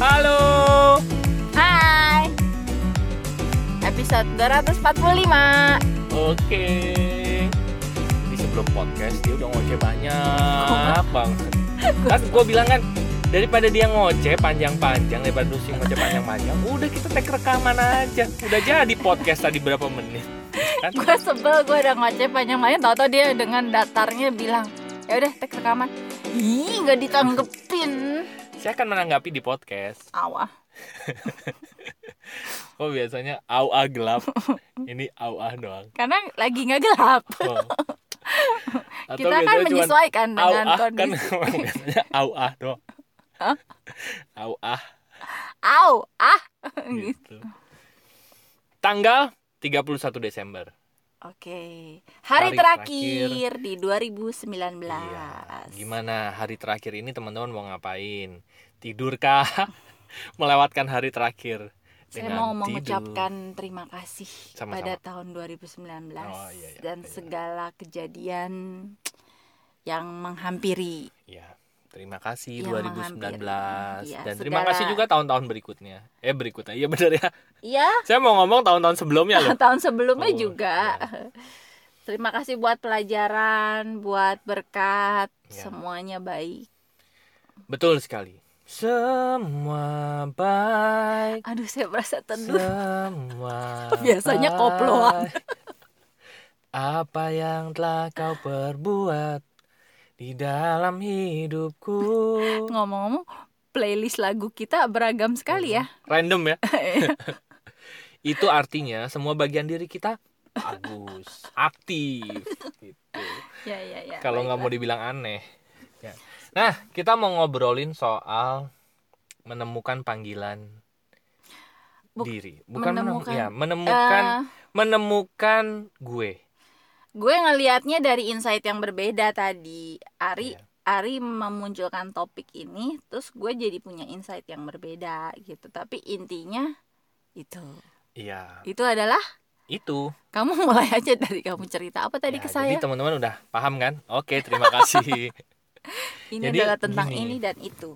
Halo. Hai. Episode 245. Oke. Di sebelum podcast dia udah ngoceh banyak banget. Kan gue bilang kan daripada dia ngoceh panjang-panjang daripada Lucy ngoceh panjang-panjang, udah kita tag rekaman aja. Udah jadi podcast tadi berapa menit. Kan? Gue sebel gue udah ngoceh panjang-panjang tau-tau dia dengan datarnya bilang ya udah tek rekaman. Ih nggak ditanggepin. Saya akan menanggapi di podcast. Awah. Kok biasanya au ah gelap, ini au ah doang. Karena lagi nggak gelap. Oh. Atau Kita kan biasanya cuman menyesuaikan dengan ah kan kondisi. memang biasanya au ah doang. Hah? Au ah Au, ah. gitu. Tanggal 31 Desember. Oke. Hari, Hari terakhir, di 2019. Iya. Gimana hari terakhir ini teman-teman mau ngapain? Tidur kah? Melewatkan hari terakhir Saya dengan mau tidur. mengucapkan terima kasih Sama-sama. pada tahun 2019 Oh, iya, iya, dan iya. segala kejadian yang menghampiri. Ya, terima kasih Yang 2019 menghampiri. Iya, dan terima segala- kasih juga tahun-tahun berikutnya. Eh berikutnya, iya benar ya. Iya, Saya mau ngomong tahun-tahun sebelumnya loh. tahun sebelumnya Oh, juga. Terima kasih buat pelajaran, buat berkat, Ya. semuanya baik. Betul sekali. Semua baik. Aduh, saya merasa teduh. Semua Biasanya koploan. Apa yang telah kau perbuat di dalam hidupku. Ngomong-ngomong, playlist lagu kita beragam sekali ya. Random ya. Itu artinya semua bagian diri kita bagus, aktif gitu. Ya, ya, ya. Kalau nggak mau dibilang aneh. Ya. Nah, kita mau ngobrolin soal menemukan panggilan Buk- diri. Bukan menemukan, menemukan- ya, menemukan Eh, menemukan gue. Gue ngelihatnya dari insight yang berbeda tadi. Ari Iya. Ari memunculkan topik ini, terus gue jadi punya insight yang berbeda gitu. Tapi intinya itu. Iya, Itu adalah itu. kamu mulai aja dari kamu cerita apa tadi Ya, ke saya. Jadi teman-teman udah paham kan? Oke, terima kasih. Ini jadi adalah tentang gini. ini dan itu.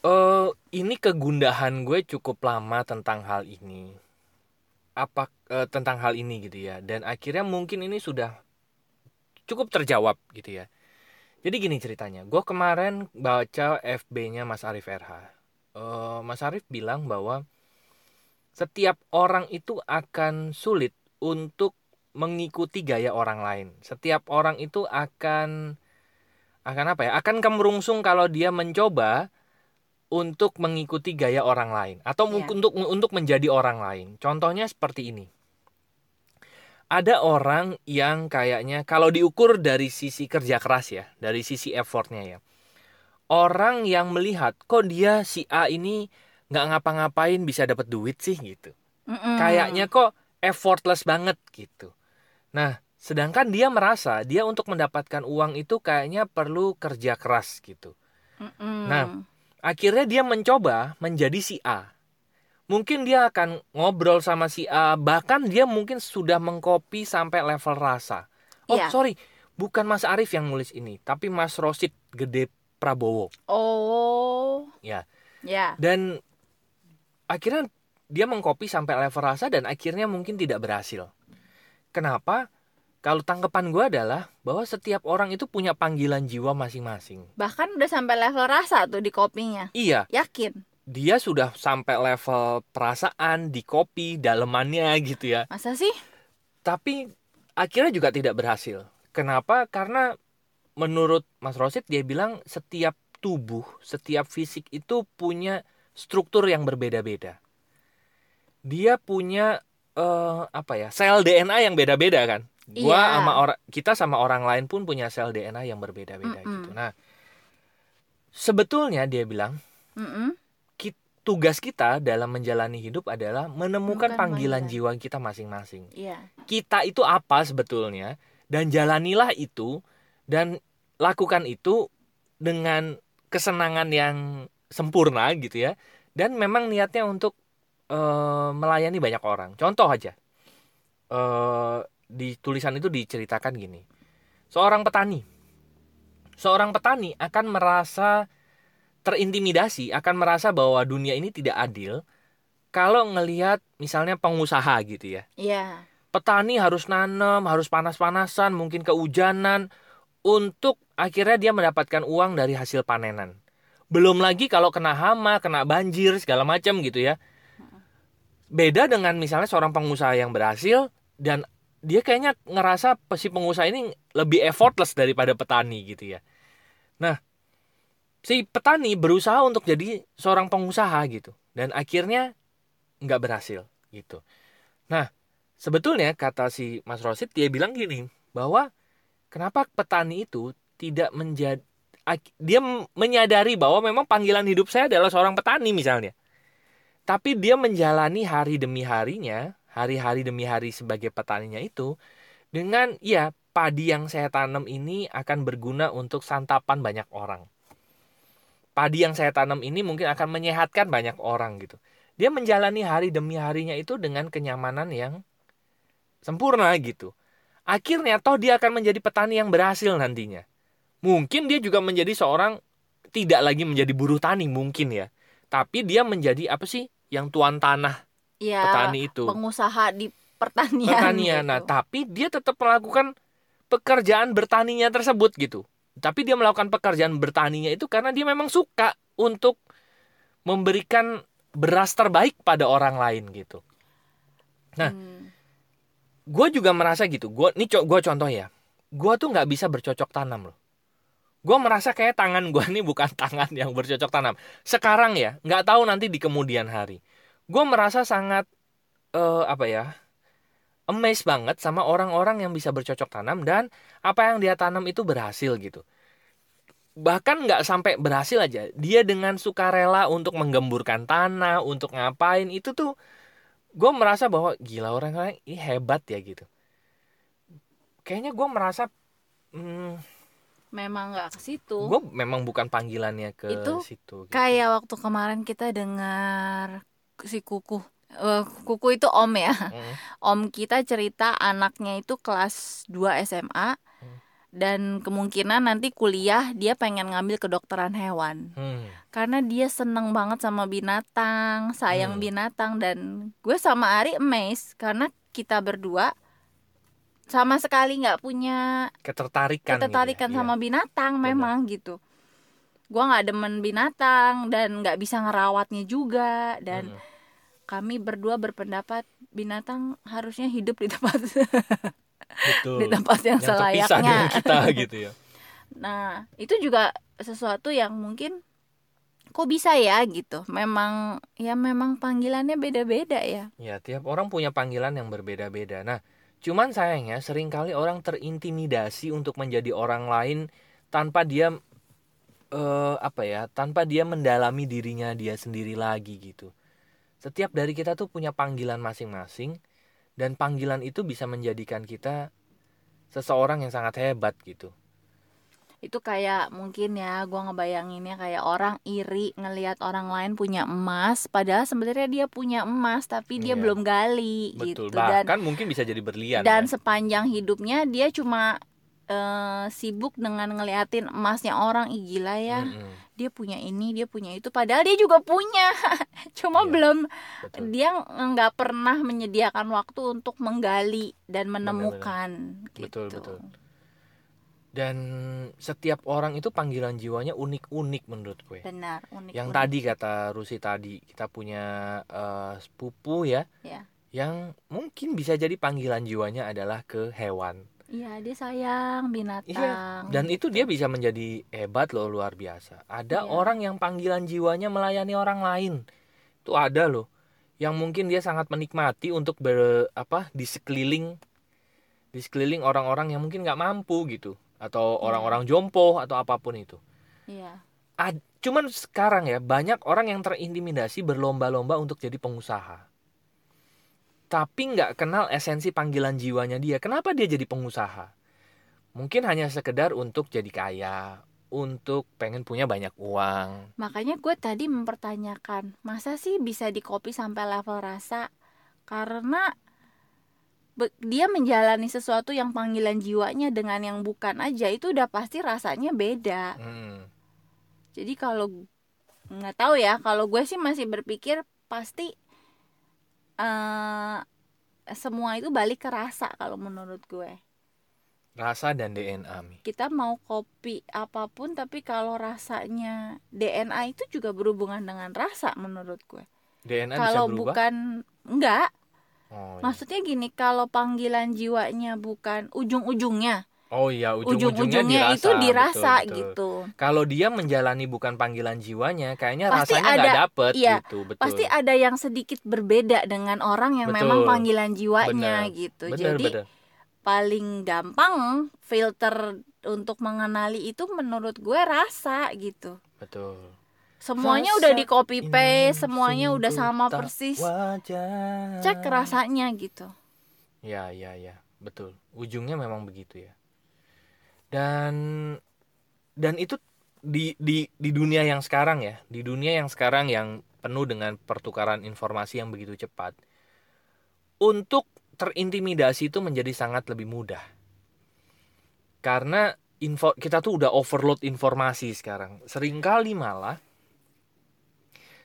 Eh, ini kegundahan gue cukup lama tentang hal ini. Apa eh, tentang hal ini gitu ya. Dan akhirnya mungkin ini sudah cukup terjawab gitu ya. Jadi gini ceritanya. Gue kemarin baca FB-nya Mas Arif RH. Eh, Mas Arif bilang bahwa setiap orang itu akan sulit untuk mengikuti gaya orang lain. Setiap orang itu akan akan apa ya? Akan kemerungsung kalau dia mencoba untuk mengikuti gaya orang lain atau mungkin untuk untuk menjadi orang lain. Contohnya seperti ini. Ada orang yang kayaknya kalau diukur dari sisi kerja keras ya, dari sisi effortnya ya. Orang yang melihat kok dia si A ini nggak ngapa-ngapain bisa dapat duit sih gitu. Mm-mm. Kayaknya kok effortless banget gitu. Nah, sedangkan dia merasa dia untuk mendapatkan uang itu kayaknya perlu kerja keras gitu. Mm-mm. Nah, akhirnya dia mencoba menjadi si A. Mungkin dia akan ngobrol sama si A, bahkan dia mungkin sudah mengcopy sampai level rasa. Oh, Iya. sorry, bukan Mas Arif yang nulis ini, tapi Mas Rosid Gede Prabowo. Oh. Ya. Ya. Dan akhirnya dia mengcopy sampai level rasa dan akhirnya mungkin tidak berhasil. Kenapa? Kalau tanggapan gue adalah bahwa setiap orang itu punya panggilan jiwa masing-masing. Bahkan udah sampai level rasa tuh di kopinya. Iya, Yakin? dia sudah sampai level perasaan di kopi dalemannya gitu ya Masa sih? tapi akhirnya juga tidak berhasil kenapa karena menurut Mas Rosid dia bilang setiap tubuh setiap fisik itu punya struktur yang berbeda-beda dia punya eh, apa ya sel DNA yang beda-beda kan gua Iya. sama orang kita sama orang lain pun punya sel DNA yang berbeda-beda Mm-mm. gitu nah sebetulnya dia bilang Mm-mm. tugas kita dalam menjalani hidup adalah menemukan Menemukan panggilan jiwa kita masing-masing. Iya. Kita itu apa sebetulnya dan jalanilah itu dan lakukan itu dengan kesenangan yang sempurna gitu ya. Dan memang niatnya untuk eh, melayani banyak orang. Contoh aja. eh, di tulisan itu diceritakan gini. Seorang petani. Seorang petani akan merasa terintimidasi akan merasa bahwa dunia ini tidak adil kalau ngelihat misalnya pengusaha gitu ya. Iya. Petani harus nanam, harus panas-panasan, mungkin kehujanan untuk akhirnya dia mendapatkan uang dari hasil panenan. Belum lagi kalau kena hama, kena banjir segala macam gitu ya. Beda dengan misalnya seorang pengusaha yang berhasil dan dia kayaknya ngerasa si pengusaha ini lebih effortless daripada petani gitu ya. Nah, si petani berusaha untuk jadi seorang pengusaha gitu dan akhirnya nggak berhasil gitu. Nah, sebetulnya kata si Mas Rosid dia bilang gini bahwa kenapa petani itu tidak menjadi dia menyadari bahwa memang panggilan hidup saya adalah seorang petani misalnya. Tapi dia menjalani hari demi harinya, hari-hari demi hari sebagai petaninya itu dengan ya padi yang saya tanam ini akan berguna untuk santapan banyak orang. Padi yang saya tanam ini mungkin akan menyehatkan banyak orang gitu. Dia menjalani hari demi harinya itu dengan kenyamanan yang sempurna gitu. Akhirnya toh dia akan menjadi petani yang berhasil nantinya. Mungkin dia juga menjadi seorang tidak lagi menjadi buruh tani mungkin ya. Tapi dia menjadi apa sih yang tuan tanah ya, petani itu. Pengusaha di pertanian. Pertanian. Nah, gitu. tapi dia tetap melakukan pekerjaan bertaninya tersebut gitu. Tapi dia melakukan pekerjaan bertaninya itu karena dia memang suka untuk memberikan beras terbaik pada orang lain gitu. Nah, Hmm. gue juga merasa gitu. Gue nih co- gue contoh ya. Gue tuh nggak bisa bercocok tanam loh. Gue merasa kayak tangan gue nih bukan tangan yang bercocok tanam. Sekarang ya, nggak tahu nanti di kemudian hari. Gue merasa sangat eh, apa ya? amazed banget sama orang-orang yang bisa bercocok tanam dan apa yang dia tanam itu berhasil gitu. Bahkan nggak sampai berhasil aja, dia dengan sukarela untuk menggemburkan tanah, untuk ngapain itu tuh gue merasa bahwa gila orang-orang ini hebat ya gitu. Kayaknya gue merasa hmm, Memang nggak ke situ. gue memang bukan panggilannya ke Itu situ. gitu. Kayak waktu kemarin kita dengar si Kuku. Eh, kuku itu om ya. Mm, Om kita cerita anaknya itu kelas 2 SMA Hmm. dan kemungkinan nanti kuliah dia pengen ngambil kedokteran hewan. hmm, Karena dia seneng banget sama binatang, sayang Hmm. binatang dan gue sama Ari amazed karena kita berdua sama sekali nggak punya ketertarikan. gitu ya. ketertarikan Iya. sama binatang Benar. memang gitu. Gua nggak demen binatang dan nggak bisa ngerawatnya juga dan Mm, kami berdua berpendapat binatang harusnya hidup di tempat betul. di tempat yang, yang selayaknya. kita gitu ya. Nah, itu juga sesuatu yang mungkin kok bisa ya gitu. Memang ya memang panggilannya beda-beda ya. Ya, tiap orang punya panggilan yang berbeda-beda. Nah, cuman sayangnya sering kali orang terintimidasi untuk menjadi orang lain tanpa dia eh apa ya, tanpa dia mendalami dirinya dia sendiri lagi gitu. Setiap dari kita tuh punya panggilan masing-masing dan panggilan itu bisa menjadikan kita seseorang yang sangat hebat gitu. Itu kayak mungkin ya gua ngebayanginnya kayak orang iri ngelihat orang lain punya emas padahal sebenarnya dia punya emas tapi dia Iya. belum gali Betul. gitu dan Bahkan mungkin bisa jadi berlian. dan ya. sepanjang hidupnya dia cuma eh, sibuk dengan ngeliatin emasnya orang ih gila ya Mm-mm, dia punya ini dia punya itu padahal dia juga punya cuma Iya, belum betul. dia nggak pernah menyediakan waktu untuk menggali dan menemukan Betul, gitu betul. Dan setiap orang itu panggilan jiwanya unik-unik menurut gue. benar unik yang unik. tadi kata Rusi tadi kita punya eh, sepupu ya, Ya. yang mungkin bisa jadi panggilan jiwanya adalah ke hewan. Iya dia sayang binatang Iya, Dan itu dia bisa menjadi hebat loh luar biasa. Ada Iya. orang yang panggilan jiwanya melayani orang lain. Itu ada loh. Yang mungkin dia sangat menikmati untuk ber apa di sekeliling di sekeliling orang-orang yang mungkin nggak mampu gitu atau Iya. orang-orang jompo atau apa pun itu. iya Ad- cuman sekarang ya banyak orang yang terintimidasi berlomba-lomba untuk jadi pengusaha. Tapi nggak kenal esensi panggilan jiwanya dia. Kenapa dia jadi pengusaha? Mungkin hanya sekedar untuk jadi kaya, untuk pengen punya banyak uang. makanya gue tadi mempertanyakan masa sih bisa di copy sampai level rasa karena dia menjalani sesuatu yang panggilan jiwanya dengan yang bukan aja itu udah pasti rasanya beda Hmm, jadi kalau nggak tahu ya kalau gue sih masih berpikir pasti eh semua itu balik ke rasa kalau menurut gue. Rasa dan DNA mi. Kita mau kopi apa pun tapi kalau rasanya DNA itu juga berhubungan dengan rasa menurut gue. DNA kalau bisa berubah? bukan enggak. Oh, iya. maksudnya gini kalau panggilan jiwanya bukan ujung-ujungnya oh iya ujung-ujungnya dirasa, itu dirasa betul, betul. gitu kalau dia menjalani bukan panggilan jiwanya kayaknya Pasti rasanya nggak dapet iya, gitu betul pasti ada yang sedikit berbeda dengan orang yang Betul. memang panggilan jiwanya Bener. gitu bener jadi bener paling gampang filter untuk mengenali itu menurut gue rasa gitu betul semuanya Rasa udah di copy paste semuanya udah sama persis wajar. cek rasanya gitu Ya, ya, ya, betul. Ujungnya memang begitu ya. Dan dan itu di di di dunia yang sekarang ya, di dunia yang sekarang yang penuh dengan pertukaran informasi yang begitu cepat. Untuk terintimidasi itu menjadi sangat lebih mudah. Karena info kita tuh udah overload informasi sekarang. Seringkali malah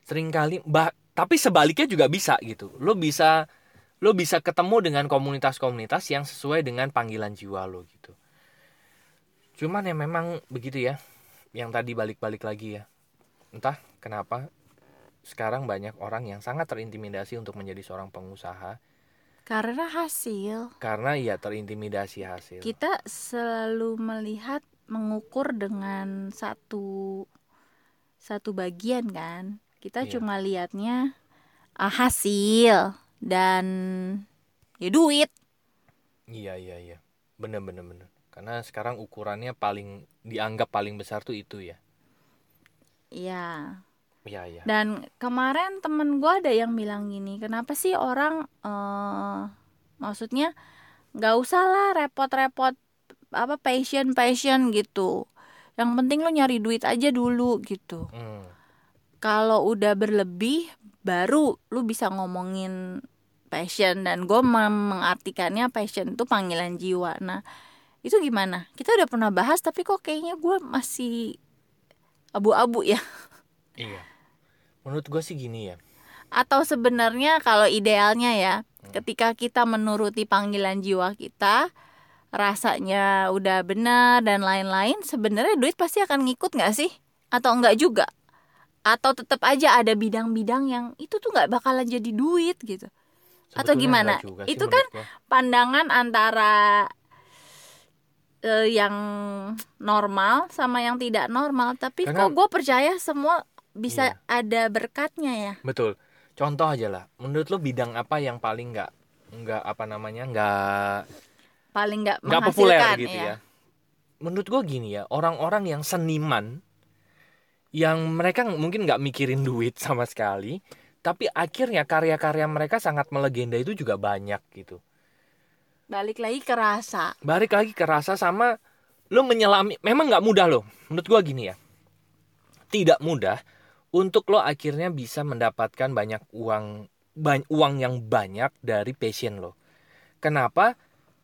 sering kali bah tapi sebaliknya juga bisa gitu. Lo bisa lo bisa ketemu dengan komunitas-komunitas yang sesuai dengan panggilan jiwa lo gitu. Cuman ya memang begitu ya. Yang tadi balik-balik lagi ya. Entah kenapa sekarang banyak orang yang sangat terintimidasi untuk menjadi seorang pengusaha karena hasil karena ya terintimidasi hasil. kita selalu melihat mengukur dengan satu satu bagian kan kita Iya. cuma lihatnya ah, hasil dan ya duit Iya iya iya. Bener bener bener. Karena sekarang ukurannya paling dianggap paling besar tuh itu ya. ya Iya iya. dan kemarin temen gue ada yang bilang gini kenapa sih orang eh maksudnya nggak usah lah repot-repot apa passion passion gitu yang penting lo nyari duit aja dulu gitu Hmm. kalau udah berlebih baru lu bisa ngomongin passion dan gue mengartikannya passion itu panggilan jiwa nah itu gimana kita udah pernah bahas tapi kok kayaknya gue masih abu-abu ya Iya. Menurut gue sih gini ya. atau sebenarnya kalau idealnya ya Hmm. ketika kita menuruti panggilan jiwa kita rasanya udah benar dan lain-lain sebenarnya duit pasti akan ngikut nggak sih atau enggak juga atau tetap aja ada bidang-bidang yang itu tuh nggak bakalan jadi duit gitu Atau Sebetulnya gimana? enggak juga sih Itu gua. pandangan antara eh, yang normal sama yang tidak normal tapi Karena- kok gue percaya semua bisa Iya. ada berkatnya ya Betul. Contoh aja lah. Menurut lo bidang apa yang paling nggak nggak apa namanya nggak paling nggak nggak populer menghasilkan gitu ya. Menurut gue gini ya. Orang-orang yang seniman yang mereka mungkin nggak mikirin duit sama sekali, tapi akhirnya karya-karya mereka sangat melegenda itu juga banyak gitu. Balik lagi ke rasa. Balik lagi ke rasa sama lo menyelami memang nggak mudah loh. Menurut gua gini ya. Tidak mudah untuk lo akhirnya bisa mendapatkan banyak uang ban- uang yang banyak dari passion lo. Kenapa?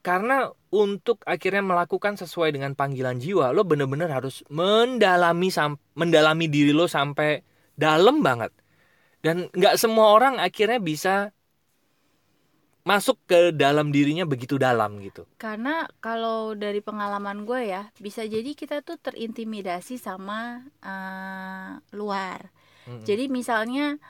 Karena untuk akhirnya melakukan sesuai dengan panggilan jiwa lo bener-bener harus mendalami mendalami diri lo sampai dalam banget. Dan nggak semua orang akhirnya bisa masuk ke dalam dirinya begitu dalam gitu karena kalau dari pengalaman gue ya bisa jadi kita tuh terintimidasi sama eh, luar Mm-mm. jadi misalnya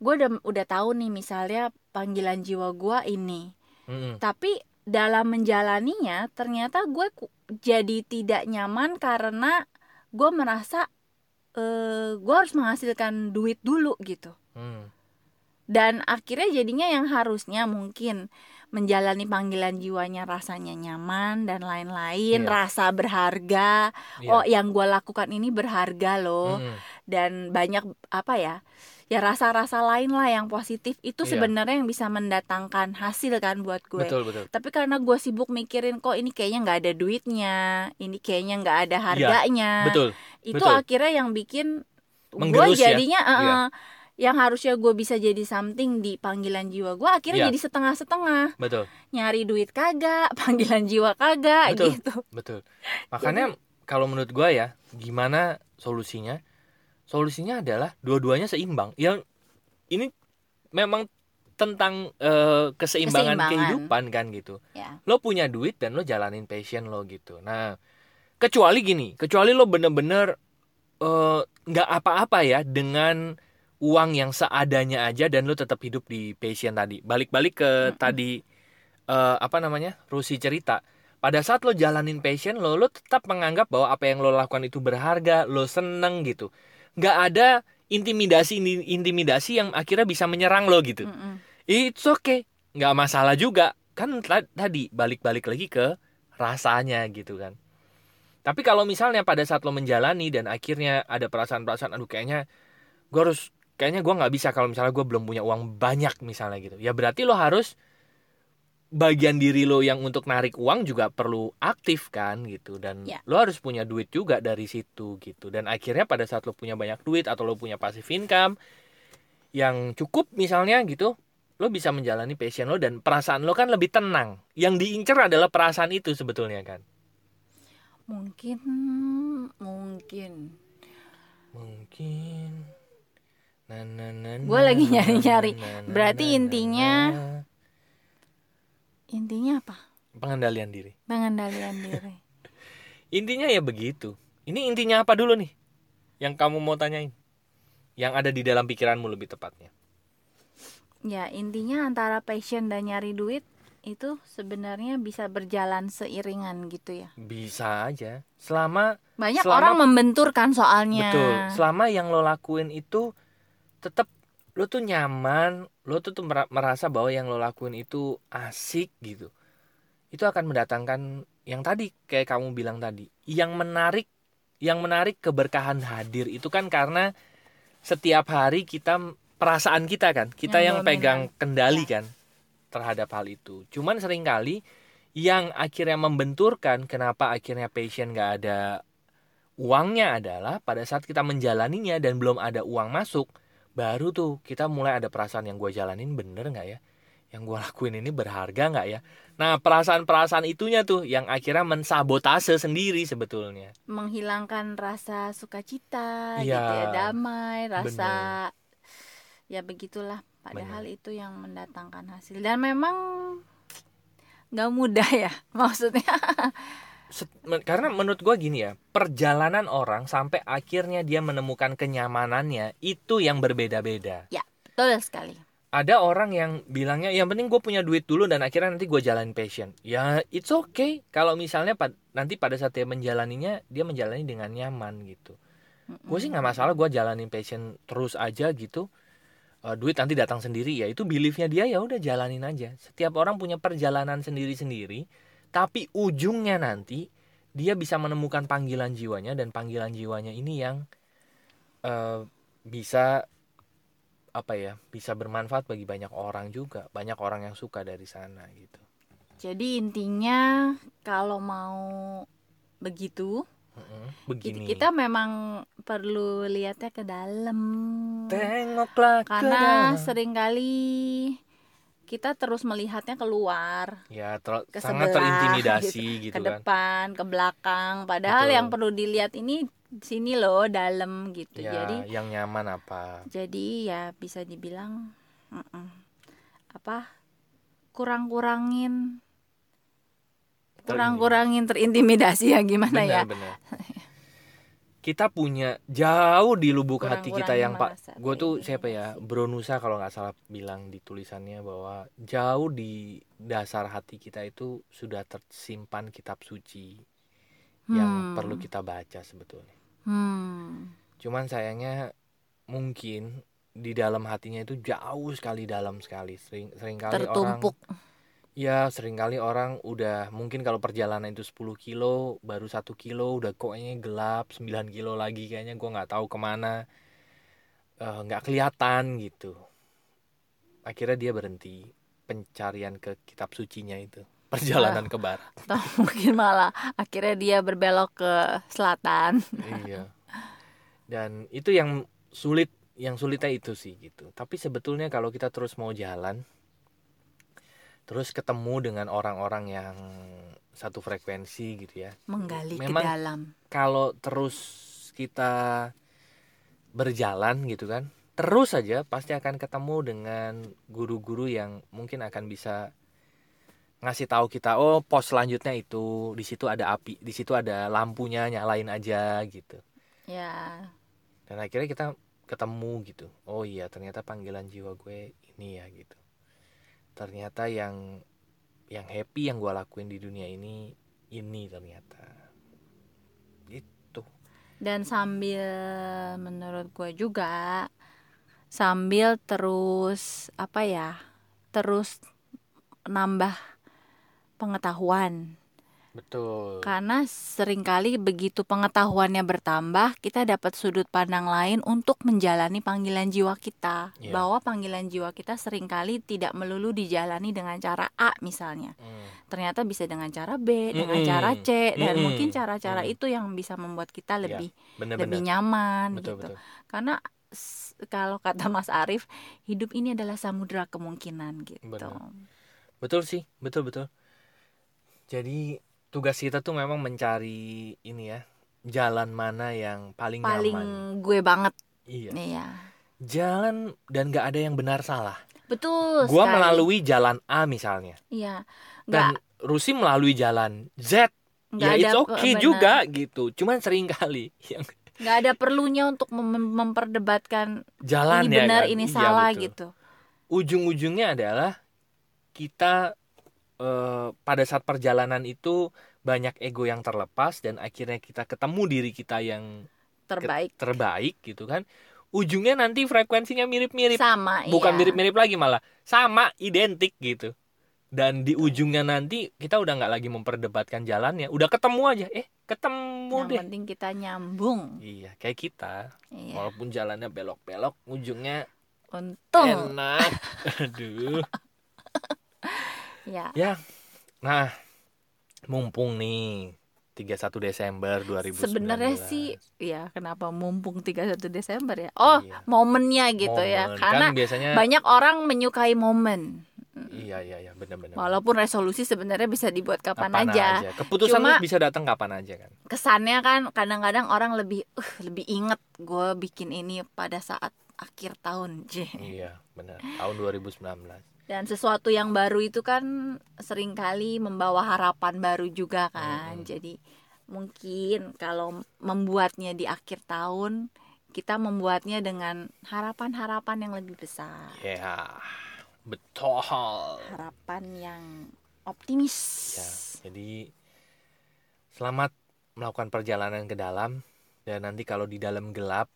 gue udah udah tahu nih misalnya panggilan jiwa gue ini Mm-mm. tapi dalam menjalaninya ternyata gue jadi tidak nyaman karena gue merasa eh gue harus menghasilkan duit dulu gitu Hmm. Dan akhirnya jadinya yang harusnya mungkin menjalani panggilan jiwanya rasanya nyaman dan lain-lain Iya. rasa berharga Iya. oh yang gue lakukan ini berharga loh Mm-mm. dan banyak apa ya ya rasa-rasa lain lah yang positif itu Iya. sebenarnya yang bisa mendatangkan hasil kan buat gue betul betul tapi karena gue sibuk mikirin kok ini kayaknya nggak ada duitnya ini kayaknya nggak ada harganya Iya, betul itu betul. akhirnya yang bikin gue ya. jadinya eh, Iya. eh, yang harusnya gue bisa jadi something di panggilan jiwa gue akhirnya Iya. jadi setengah-setengah. Betul. Nyari duit kagak panggilan jiwa kagak Betul. gitu. Betul. Makanya kalau menurut gua ya gimana solusinya? Solusinya adalah dua-duanya seimbang. Yang ini memang tentang eh, keseimbangan, Keseimbangan. kehidupan kan gitu. Ya. Lo punya duit dan lo jalanin passion lo gitu. Nah kecuali gini kecuali lo bener-bener eh, nggak apa-apa ya dengan uang yang seadanya aja dan lo tetap hidup di passion tadi. Balik-balik ke Mm-mm. tadi eh, apa namanya Rusi cerita. Pada saat lo jalanin passion lo lo tetap menganggap bahwa apa yang lo lakukan itu berharga lo seneng gitu. Nggak ada intimidasi intimidasi yang akhirnya bisa menyerang lo gitu. Mm-mm. it's okay. Nggak masalah juga. Kan ta- tadi balik-balik lagi ke rasanya gitu kan. Tapi kalau misalnya pada saat lo menjalani dan akhirnya ada perasaan-perasaan aduh kayaknya gue harus kayaknya gue nggak bisa kalau misalnya gue belum punya uang banyak misalnya gitu. Ya berarti lo harus bagian diri lo yang untuk narik uang juga perlu aktif kan gitu. Dan Ya. lo harus punya duit juga dari situ gitu. Dan akhirnya pada saat lo punya banyak duit atau lo punya passive income yang cukup misalnya gitu lo bisa menjalani passion lo dan perasaan lo kan lebih tenang. Yang diincar adalah perasaan itu sebetulnya kan. Mungkin mungkin. Mungkin na, lagi na, na, Berarti intinya- intinya apa? Pengendalian diri. Pengendalian diri. Intinya ya begitu. Ini intinya apa dulu nih? Yang kamu mau tanyain? Yang ada di dalam pikiranmu lebih tepatnya. Ya intinya antara passion dan nyari duit itu sebenarnya bisa berjalan seiringan gitu ya. Bisa aja. Selama banyak Selama- orang membenturkan soalnya. Betul. Selama yang lo lakuin itu tetap lo tuh nyaman, lo tuh tuh mera- merasa bahwa yang lo lakuin itu asik gitu. Itu akan mendatangkan yang tadi kayak kamu bilang tadi, yang menarik yang menarik keberkahan hadir itu kan karena setiap hari kita perasaan kita kan, kita Yang yang, dominan. pegang kendali kan terhadap hal itu. Cuman sering kali yang akhirnya membenturkan kenapa akhirnya passion gak ada uangnya adalah pada saat kita menjalaninya dan belum ada uang masuk baru tuh kita mulai ada perasaan yang gue jalanin bener nggak ya? Yang gue lakuin ini berharga nggak ya? Nah perasaan-perasaan itunya tuh yang akhirnya mensabotase sendiri sebetulnya. Menghilangkan rasa sukacita Iya. gitu ya damai rasa ya begitulah. Padahal Bener. itu yang mendatangkan hasil. Dan memang nggak mudah ya maksudnya karena menurut gue gini ya perjalanan orang sampai akhirnya dia menemukan kenyamanannya itu yang berbeda-beda. Betul sekali. Ada orang yang bilangnya yang penting gue punya duit dulu dan akhirnya nanti gue jalanin passion. Ya it's okay. Kalau misalnya pad- nanti pada saat dia menjalaninya dia menjalani dengan nyaman gitu. Gue sih nggak masalah gue jalanin passion terus aja gitu. Eh, duit nanti datang sendiri. Ya itu beliefnya dia ya udah jalanin aja. Setiap orang punya perjalanan sendiri-sendiri tapi ujungnya nanti dia bisa menemukan panggilan jiwanya dan panggilan jiwanya ini yang eh, bisa apa ya bisa bermanfaat bagi banyak orang juga. Banyak orang yang suka dari sana gitu. Jadi intinya kalau mau begitu begini. kita memang perlu lihatnya ke dalam. Tengoklah ke karena dalam. sering kali kita terus melihatnya keluar ya ter- ke sangat sebelah, terintimidasi gitu, ke kan depan, ke belakang. Padahal Betul. yang perlu dilihat ini sini loh dalam gitu. ya Jadi yang nyaman apa jadi ya bisa dibilang mm-mm, apa kurang-kurangin kurang-kurangin terintimidasi ya gimana ya? benar kita punya jauh di lubuk hati kita yang pak gue tuh siapa ya. Bronusa kalau nggak salah bilang di tulisannya bahwa jauh di dasar hati kita itu sudah tersimpan kitab suci yang Hmm. perlu kita baca sebetulnya Hmm. cuman sayangnya mungkin di dalam hatinya itu jauh sekali dalam sekali sering sering kali orang Tertumpuk. Ya sering kali orang udah mungkin kalau perjalanan itu 10 kilo baru satu kilo udah koknya gelap 9 kilo lagi kayaknya gua nggak tahu ke mana. Eh, nggak kelihatan gitu. Akhirnya dia berhenti pencarian ke kitab sucinya itu perjalanan ke barat. Atau mungkin malah akhirnya dia berbelok ke selatan. iya. Dan itu yang sulit yang sulitnya itu sih gitu. Tapi sebetulnya kalau kita terus mau jalan terus ketemu dengan orang-orang yang satu frekuensi gitu ya. Menggali Memang- ke dalam. kalau terus kita berjalan gitu kan terus saja pasti akan ketemu dengan guru-guru yang mungkin akan bisa ngasih tahu kita oh pos selanjutnya itu di situ ada api di situ ada lampunya nyalain aja gitu. Ya. Dan akhirnya kita ketemu gitu. Oh iya ternyata panggilan jiwa gue ini ya gitu ternyata yang yang happy yang gue lakuin di dunia ini ini ternyata. Gitu. Dan sambil menurut gue juga sambil terus apa ya terus nambah pengetahuan betul karena sering kali begitu pengetahuannya bertambah kita dapat sudut pandang lain untuk menjalani panggilan jiwa kita Iya. bahwa panggilan jiwa kita sering kali tidak melulu dijalani dengan cara A misalnya Hmm, ternyata bisa dengan cara B dengan Mm-mm. cara C dan Mm-mm. mungkin cara-cara Mm. itu yang bisa membuat kita Iya, lebih bener-bener lebih nyaman betul gitu betul karena kalau kata Mas Arief hidup ini adalah samudra kemungkinan gitu Benar. betul sih betul betul jadi tugas kita tuh memang mencari ini ya jalan mana yang paling, paling nyaman. gue banget. Iya. Iya. Jalan dan gak ada yang benar salah. Betul gua sekali. melalui jalan A misalnya. Iya. Nggak dan Rusi melalui jalan Z. Nggak ya it's okay benar. juga gitu. Cuman sering kali yang nggak ada perlunya untuk mem- memperdebatkan jalan ini ya benar kan? ini Iya, salah betul. gitu. Ujung-ujungnya adalah kita eh, pada saat perjalanan itu banyak ego yang terlepas dan akhirnya kita ketemu diri kita yang ke- terbaik. terbaik gitu kan. Ujungnya nanti frekuensinya mirip-mirip. Sama bukan iya. mirip-mirip lagi malah. Sama identik gitu. Dan di ujungnya nanti kita udah nggak lagi memperdebatkan jalannya. Udah ketemu aja. Eh ketemu yang deh. penting kita nyambung. Iya kayak kita. Iya. walaupun jalannya belok-belok ujungnya untung. enak. Aduh ya. Ya. Nah mumpung nih 31 Desember 2019 sebenarnya sih ya kenapa mumpung 31 Desember ya? Oh Iya. momennya gitu ya. Momen. karena kan biasanya banyak orang menyukai momen. Iya iya iya. Benar-benar. Walaupun resolusi sebenarnya bisa dibuat kapan, aja. keputusan Cuma- bisa datang kapan aja kan? Kesannya kan kadang-kadang orang lebih uh, lebih inget gue bikin ini pada saat akhir tahun. J. iya benar. Tahun 2019 dan sesuatu yang baru itu kan sering kali membawa harapan baru juga kan. Mm-mm. jadi mungkin kalau membuatnya di akhir tahun kita membuatnya dengan harapan-harapan yang lebih besar. Ya betul. Harapan yang optimis. Ya jadi selamat melakukan perjalanan ke dalam. Dan nanti kalau di dalam gelap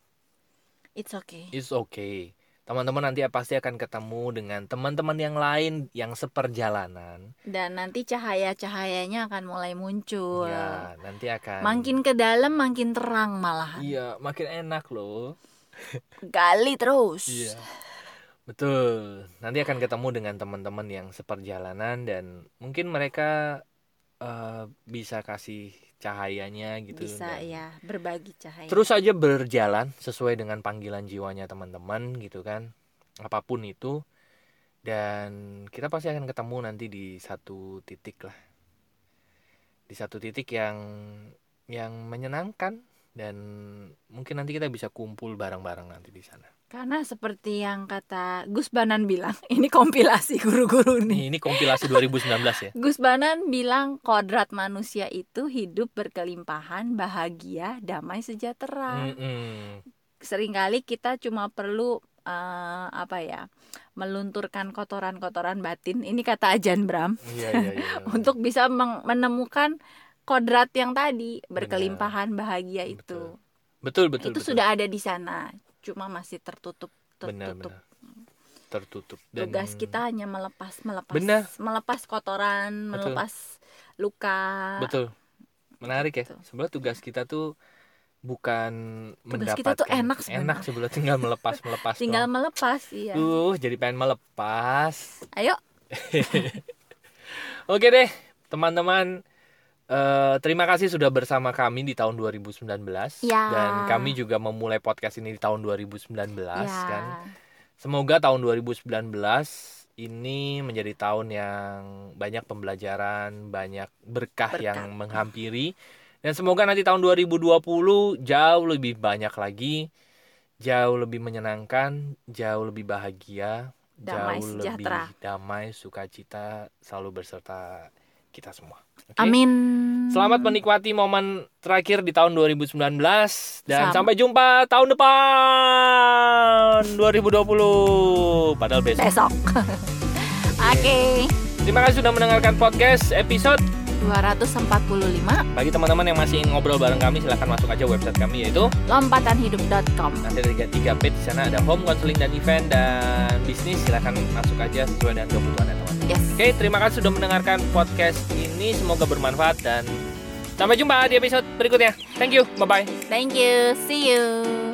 it's okay. it's okay teman-teman nanti pasti akan ketemu dengan teman-teman yang lain yang seperjalanan dan nanti cahaya-cahayanya akan mulai muncul ya nanti akan makin ke dalam makin terang malah iya makin enak loh gali terus Iya. Betul. Nanti akan ketemu dengan teman-teman yang seperjalanan dan mungkin mereka eh, bisa kasih cahayanya gitu. bisa dan ya berbagi cahaya Terus aja berjalan sesuai dengan panggilan jiwanya teman-teman gitu kan. Apa pun itu. Dan kita pasti akan ketemu nanti di satu titik lah. Di satu titik yang yang menyenangkan dan mungkin nanti kita bisa kumpul bareng-bareng nanti di sana. Karena seperti yang kata Gus Banan bilang ini kompilasi guru-guru nih ini kompilasi 2019 ya. Gus Banan bilang kodrat manusia itu hidup berkelimpahan, bahagia, damai, sejahtera. Mm-mm. Seringkali kita cuma perlu eh, apa ya, melunturkan kotoran-kotoran batin. Ini kata Ajan Bram Iya iya iya. untuk bisa menemukan kodrat yang tadi berkelimpahan, bahagia itu. betul betul itu betul. sudah ada di sana, cuma masih tertutup benar tertutup. benar. Tertutup dan Tugas kita hanya melepas melepas Benar. melepas kotoran, Betul. melepas luka. betul. Menarik ya. Sebenarnya tugas kita tuh bukan Tugas mendapatkan kita tuh enak sebenarnya. enak sebenarnya tinggal melepas melepas Tinggal doang. melepas, iya. Uh, jadi pengen melepas. Ayo, Oke deh, teman-teman. Eh, terima kasih sudah bersama kami di tahun 2019 Ya. dan kami juga memulai podcast ini di tahun 2019 ya. kan. Semoga tahun 2019 ini menjadi tahun yang banyak pembelajaran, banyak berkah, Berkah. yang menghampiri. Dan semoga nanti tahun 2020 jauh lebih banyak lagi jauh lebih menyenangkan, jauh lebih bahagia, Damai, jauh sejahtera. lebih damai, sukacita selalu berserta kita semua. Oke? Amin. Selamat menikmati momen terakhir di tahun 2019 dan Sama. sampai jumpa tahun depan 2020. Padahal besok. besok. Oke. Terima kasih sudah mendengarkan podcast episode 245 bagi teman-teman yang masih ingin ngobrol bareng kami silahkan masuk aja website kami yaitu lompatanhidup.com. nanti ada tiga, tiga page di sana ada home counseling dan event dan bisnis silahkan masuk aja sesuai dengan kebutuhan teman-teman. Yes. Oke terima kasih sudah mendengarkan podcast ini semoga bermanfaat dan sampai jumpa di episode berikutnya. Thank you bye bye. Thank you. See you.